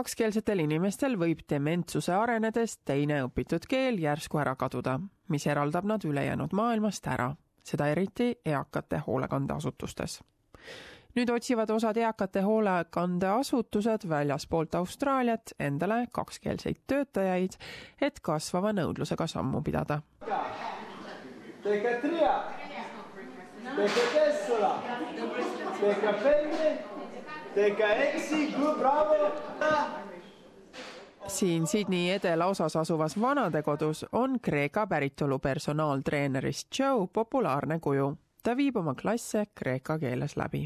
kakskeelsetel inimestel võib dementsuse arenedes teine õpitud keel järsku ära kaduda, mis eraldab nad ülejäänud maailmast ära, seda eriti eakate hoolekandeasutustes. nüüd otsivad osad eakate hoolekandeasutused väljaspoolt Austraaliat endale kakskeelseid töötajaid, et kasvava nõudlusega sammu pidada. Teikä tria, teikä Tessola, teikä Penne! Siin Sydney edelaosas asuvas vanadekodus on Kreeka päritolu personaaltreenerist Joe populaarne kuju. ta viib oma klasse kreeka keeles läbi.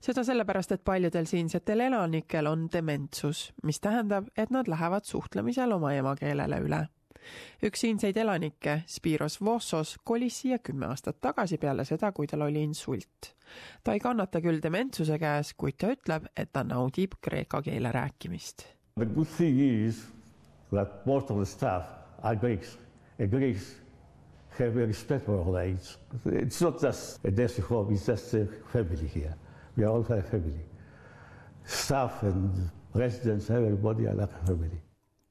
seda sellepärast, et paljudel siinsetel elanikel on dementsus, mis tähendab, et nad lähevad suhtlemisel oma emakeelele üle üks siinseid elanikke, Spiros Vossos, kolis siia kümme aastat tagasi peale seda, kui tal oli insult. ta ei kannata küll dementsuse käes, kuid ta ütleb, et ta naudib kreeka keele rääkimist. The good thing is that most of the staff are Greeks and Greeks have a respect for all age. It's not just a nursing home, it's just a family here. We are all a family. Staff and residents, everybody are like a family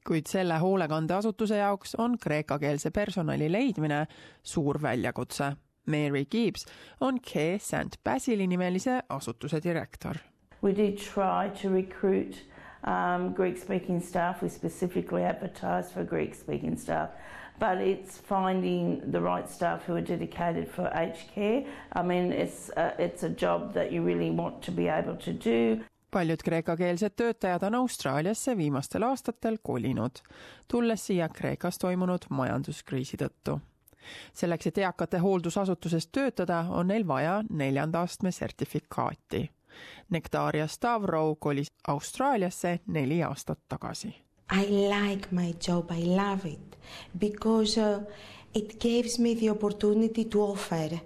kuid selle hoolekandeasutuse jaoks on kreekakeelse personali leidmine suur väljakutse. Mary Gibbs on K St Basili nimelise asutuse direktor. We did try to recruit um, Greek speaking staff. We specifically advertised for Greek speaking staff. But it's finding the right staff who are dedicated for aged care. I mean, it's a, it's a job that you really want to be able to do paljud kreekakeelsed töötajad on Austraaliasse viimastel aastatel kolinud, tulles siia Kreekas toimunud majanduskriisi tõttu. selleks, et eakate hooldusasutuses töötada, on neil vaja neljanda astme sertifikaati. Nektaria Stavrow kolis Austraaliasse neli aastat tagasi. I like my job, I love it because uh, it gives me the opportunity to offer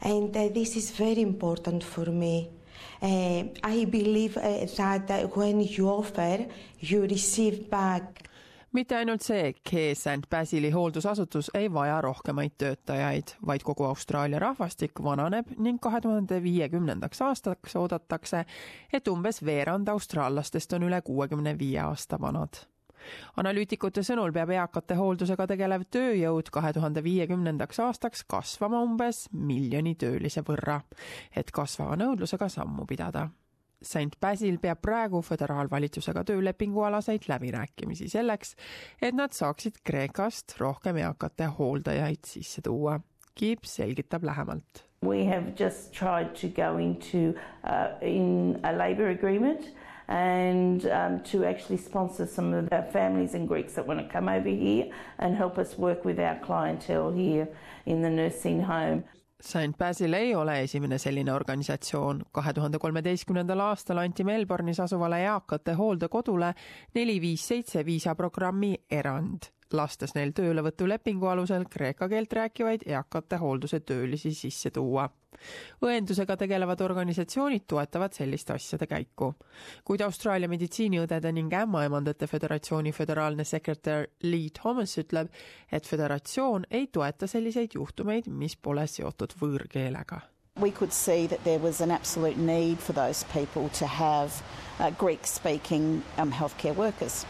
and uh, this is very important for me I believe uh, that when you offer, you receive back. Mitte ainult see K St. Basili hooldusasutus ei vaja rohkemaid töötajaid, vaid kogu Austraalia rahvastik vananeb ning kahe tuhande viiekümnendaks aastaks oodatakse, et umbes veerand austraallastest on üle kuuekümne viie aasta vanad analüütikute sõnul peab eakate hooldusega tegelev tööjõud kahe tuhande viiekümnendaks aastaks kasvama umbes miljoni töölise võrra, et kasvava nõudlusega sammu pidada. St Basil peab praegu föderaalvalitsusega töölepingualaseid läbirääkimisi selleks, et nad saaksid Kreekast rohkem eakate hooldajaid sisse tuua. Gibbs selgitab lähemalt. We have just tried to go into uh, in a labour agreement and um, to actually sponsor some of the families and Greeks that want to come over here and help us work with our clientele here in the nursing home. St Basil ei ole esimene selline organisatsioon. kahe tuhande kolmeteistkümnendal aastal anti Melbourne'is asuvale eakate hooldekodule neli viis seitse viisaprogrammi erand lastes neil töölevõtulepingu alusel kreeka keelt rääkivaid eakate hoolduse töölisi sisse tuua. õendusega tegelevad organisatsioonid toetavad selliste asjade käiku. kuid Austraalia meditsiiniõdede ning ämmaemandate föderatsiooni föderaalne sekretär Lee Thomas ütleb, et föderatsioon ei toeta selliseid juhtumeid, mis pole seotud võõrkeelega we could see that there was an absolute need for those people to have uh, Greek speaking um, healthcare workers.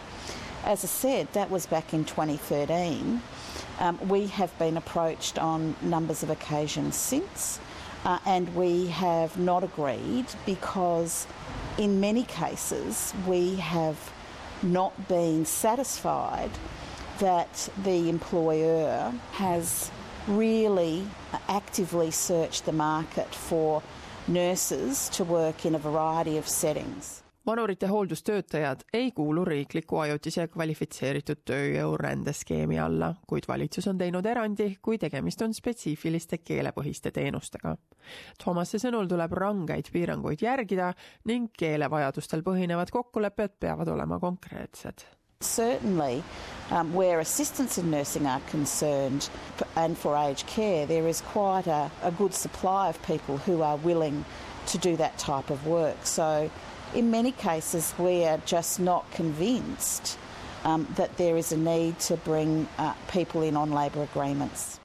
As I said, that was back in 2013. Um, we have been approached on numbers of occasions since, uh, and we have not agreed because, in many cases, we have not been satisfied that the employer has really actively searched the market for nurses to work in a variety of settings. Vanurite hooldustöötajad ei kuulu riikliku ajutise kvalifitseeritud tööjõu rändeskeemi alla, kuid valitsus on teinud erandi, kui tegemist on spetsiifiliste keelepõhiste teenustega. Thomase sõnul tuleb rangeid piiranguid järgida ning keelevajadustel põhinevad kokkulepped peavad olema konkreetsed Certainly, um, where assistants in nursing are concerned and for aged care, there is quite a, a good supply of people who are willing to do that type of work. So in many cases, we are just not convinced um, that there is a need to bring uh, people in on labour agreements.